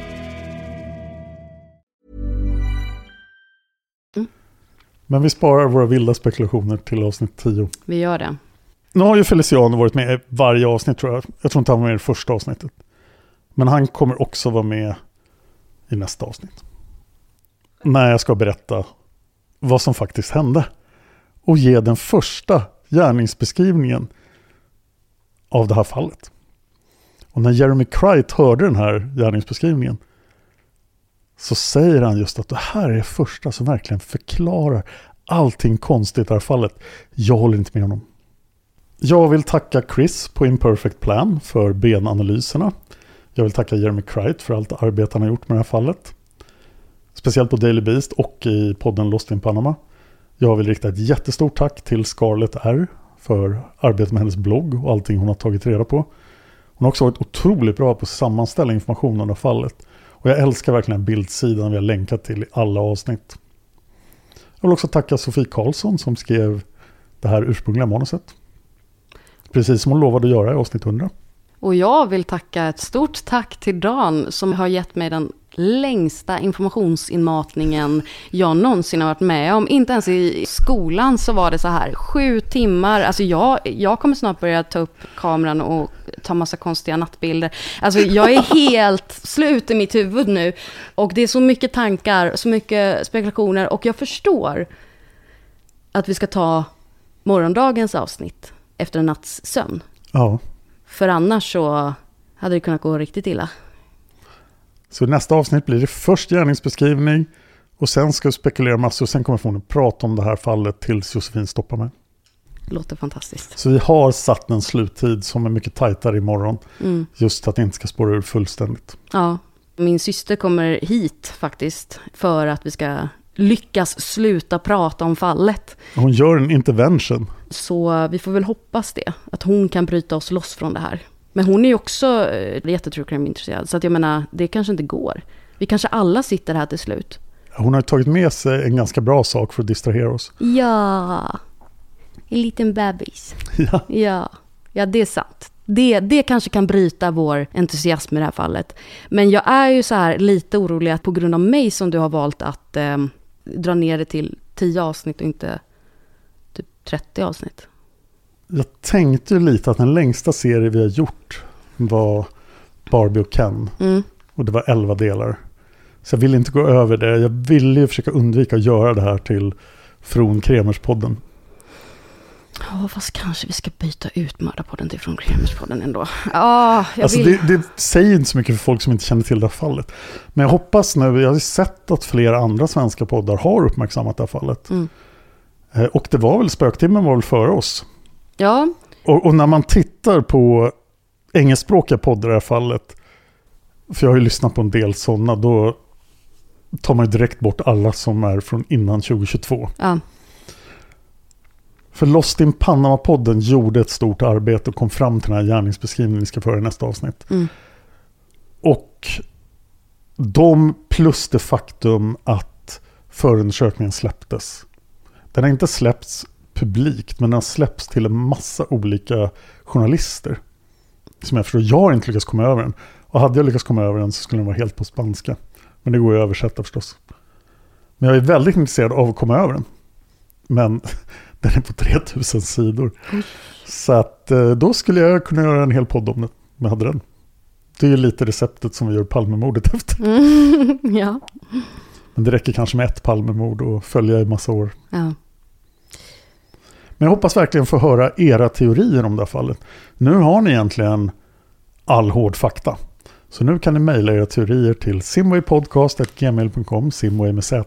Men vi sparar våra vilda spekulationer till avsnitt 10. Vi gör det. Nu har ju Feliciano varit med i varje avsnitt tror jag. Jag tror inte han var med i det första avsnittet. Men han kommer också vara med i nästa avsnitt. När jag ska berätta vad som faktiskt hände. Och ge den första gärningsbeskrivningen av det här fallet. Och när Jeremy Cright hörde den här gärningsbeskrivningen så säger han just att det här är det första som verkligen förklarar allting konstigt i det här fallet. Jag håller inte med honom. Jag vill tacka Chris på Imperfect Plan för benanalyserna. Jag vill tacka Jeremy Cright för allt arbete han har gjort med det här fallet. Speciellt på Daily Beast och i podden Lost in Panama. Jag vill rikta ett jättestort tack till Scarlett R för arbetet med hennes blogg och allting hon har tagit reda på. Hon har också varit otroligt bra på att sammanställa information om det här fallet. Och jag älskar verkligen bildsidan vi har länkat till i alla avsnitt. Jag vill också tacka Sofie Karlsson som skrev det här ursprungliga manuset. Precis som hon lovade att göra i avsnitt 100. Och jag vill tacka ett stort tack till Dan som har gett mig den längsta informationsinmatningen jag någonsin har varit med om. Inte ens i skolan så var det så här, sju timmar. Alltså jag, jag kommer snart börja ta upp kameran och ta massa konstiga nattbilder. Alltså jag är helt slut i mitt huvud nu. Och det är så mycket tankar, så mycket spekulationer. Och jag förstår att vi ska ta morgondagens avsnitt efter en natts sömn. Ja, För annars så hade det kunnat gå riktigt illa. Så nästa avsnitt blir det först gärningsbeskrivning och sen ska vi spekulera massor och sen kommer jag förmodligen prata om det här fallet tills Josefin stoppar mig. Låter fantastiskt. Så vi har satt en sluttid som är mycket tajtare imorgon. Mm. Just att det inte ska spåra ur fullständigt. Ja, min syster kommer hit faktiskt för att vi ska lyckas sluta prata om fallet. Hon gör en intervention. Så vi får väl hoppas det, att hon kan bryta oss loss från det här. Men hon är ju också eh, jättetrue crime-intresserad, så att jag menar, det kanske inte går. Vi kanske alla sitter här till slut. Hon har tagit med sig en ganska bra sak för att distrahera oss. Ja, en liten bebis. Ja. Ja, ja det är sant. Det, det kanske kan bryta vår entusiasm i det här fallet. Men jag är ju så här lite orolig att på grund av mig som du har valt att eh, dra ner det till 10 avsnitt och inte typ 30 avsnitt. Jag tänkte ju lite att den längsta serie vi har gjort var Barbie och Ken. Mm. Och det var 11 delar. Så jag vill inte gå över det. Jag ville ju försöka undvika att göra det här till Från Kremerspodden. Ja, fast kanske vi ska byta ut Mördarpodden till Från Kremerspodden ändå. Ja, jag Alltså vill... det, det säger inte så mycket för folk som inte känner till det här fallet. Men jag hoppas nu, jag har sett att flera andra svenska poddar har uppmärksammat det här fallet. Mm. Eh, Och det var väl, Spöktimmen var väl före oss. Ja, Och, och när man tittar på engelskspråkiga poddar i det här fallet, för jag har ju lyssnat på en del sådana, då tar man ju direkt bort alla som är från innan 2022. ja. För Lost in Panama-podden gjorde ett stort arbete och kom fram till den här gärningsbeskrivningen vi ska föra i nästa avsnitt. Mm. Och de plus det faktum att förundersökningen släpptes. Den har inte släppts publikt men den har släppts till en massa olika journalister. Som jag förstår, jag har inte lyckats komma över den. Och hade jag lyckats komma över den så skulle den vara helt på spanska. Men det går ju att översätta förstås. Men jag är väldigt intresserad av att komma över den. Men den är på 3000 sidor. Så att eh, då skulle jag kunna göra en hel podd om det. Om jag hade den. Det är ju lite receptet som vi gör Palmemordet efter. Mm, ja. Men det räcker kanske med ett Palmemord och följa i massa år. ja. Men jag hoppas verkligen få höra era teorier om det här fallet. Nu har ni egentligen all hård fakta. Så nu kan ni mejla era teorier till simwaypodcast.gmail.com, simway med z.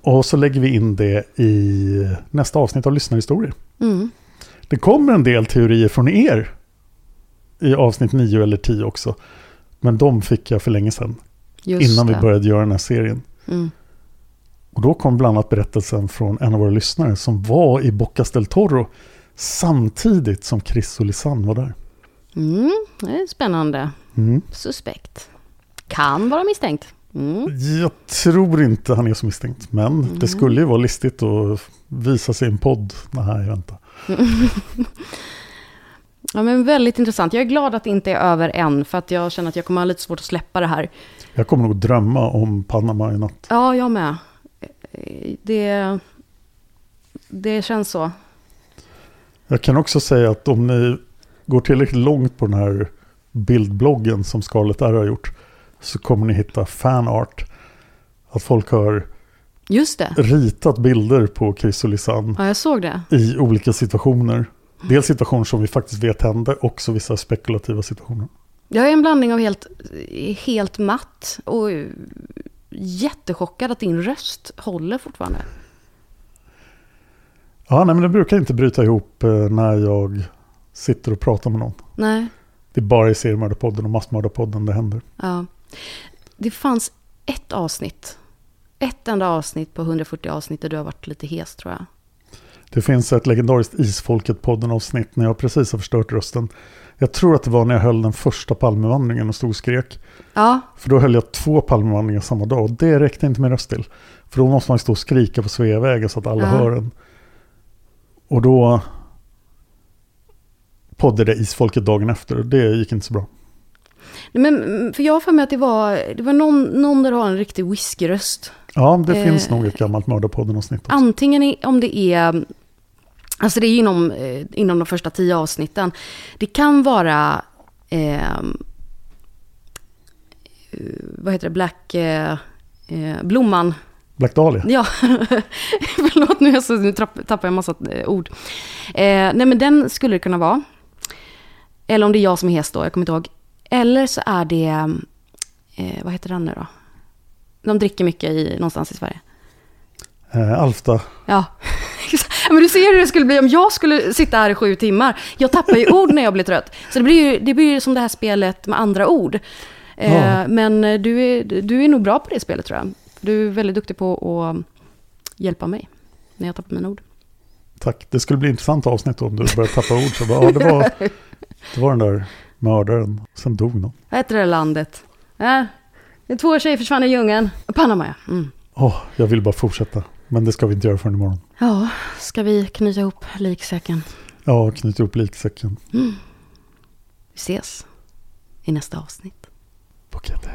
Och så lägger vi in det i nästa avsnitt av Lyssnarhistorier. Mm. Det kommer en del teorier från er i avsnitt 9 eller 10 också. Men de fick jag för länge sedan, Just innan vi det. började göra den här serien. Mm. Och då kom bland annat berättelsen från en av våra lyssnare som var i Bocas del Toro samtidigt som Chris och Lisanne var där. Mm, det är spännande. Mm. Suspekt. Kan vara misstänkt. Mm. Jag tror inte han är så misstänkt, men det skulle ju vara listigt att visa sig i en podd. Nej, vänta. Ja, men väldigt intressant. Jag är glad att det inte är över än, för att jag känner att jag kommer ha lite svårt att släppa det här. Jag kommer nog drömma om Panama i natt. Ja, jag med. Det, det känns så. Jag kan också säga att om ni går tillräckligt långt på den här bildbloggen som Scarlett R har gjort så kommer ni hitta fanart. Att folk har Just det. ritat bilder på Chris och Lisanne Ja, jag såg det. i olika situationer. Dels situationer som vi faktiskt vet hände, också vissa spekulativa situationer. Jag är en blandning av helt, helt matt och jättechockad att din röst håller fortfarande. Ja, nej, men det brukar inte bryta ihop eh, när jag sitter och pratar med någon. Nej, Det är bara i seriemördarpodden och massmördarpodden det händer. ja. Det fanns ett avsnitt, ett enda avsnitt på 140 avsnitt där du har varit lite hes tror jag. Det finns ett legendariskt Isfolket-podden avsnitt när jag precis har förstört rösten. Jag tror att det var när jag höll den första Palmevandringen och stod och skrek. Ja, För då höll jag två Palmevandringar samma dag och det räckte inte min röst till. För då måste man stå och skrika på Sveavägen så att alla Ja. hör en. Och då poddade Isfolket dagen efter och det gick inte så bra. Nej, men för jag har för mig att det var, det var någon, någon där har en riktig whiskyröst. Ja, det finns Eh, nog ett gammalt Mördarpodden-avsnitt. Antingen om det är, alltså det är inom, eh, inom de första tio avsnitten. Det kan vara, eh, eh, vad heter det, Black, eh, eh, Blomman. Black Dahlia. Ja, förlåt nu, är jag så, nu tappar jag en massa eh, ord. Eh, nej men den skulle det kunna vara. Eller om det är jag som är hes då, jag kommer inte ihåg. Eller så är det, eh, vad heter den nu då? De dricker mycket i, någonstans i Sverige. Eh, Alfta. Ja. Men du ser hur det skulle bli om jag skulle sitta här i sju timmar. Jag tappar ju ord när jag blir trött. Så det blir ju, det blir ju som det här spelet med andra ord. Eh, Ja. Men du är, du är nog bra på det spelet tror jag. Du är väldigt duktig på att hjälpa mig när jag tappar mina ord. Tack. Det skulle bli intressant avsnitt om du började tappa ord. Så bara, ja, det, var, det var den där mördaren. Sen dog någon. Vad heter det landet? Äh, två tjejer försvann i djungeln. Panama ja. Mm. Åh, jag vill bara fortsätta. Men det ska vi inte göra förrän imorgon. Ja, ska vi knyta ihop liksäcken? Ja, knyta ihop liksäcken. Vi ses i nästa avsnitt. Bukete.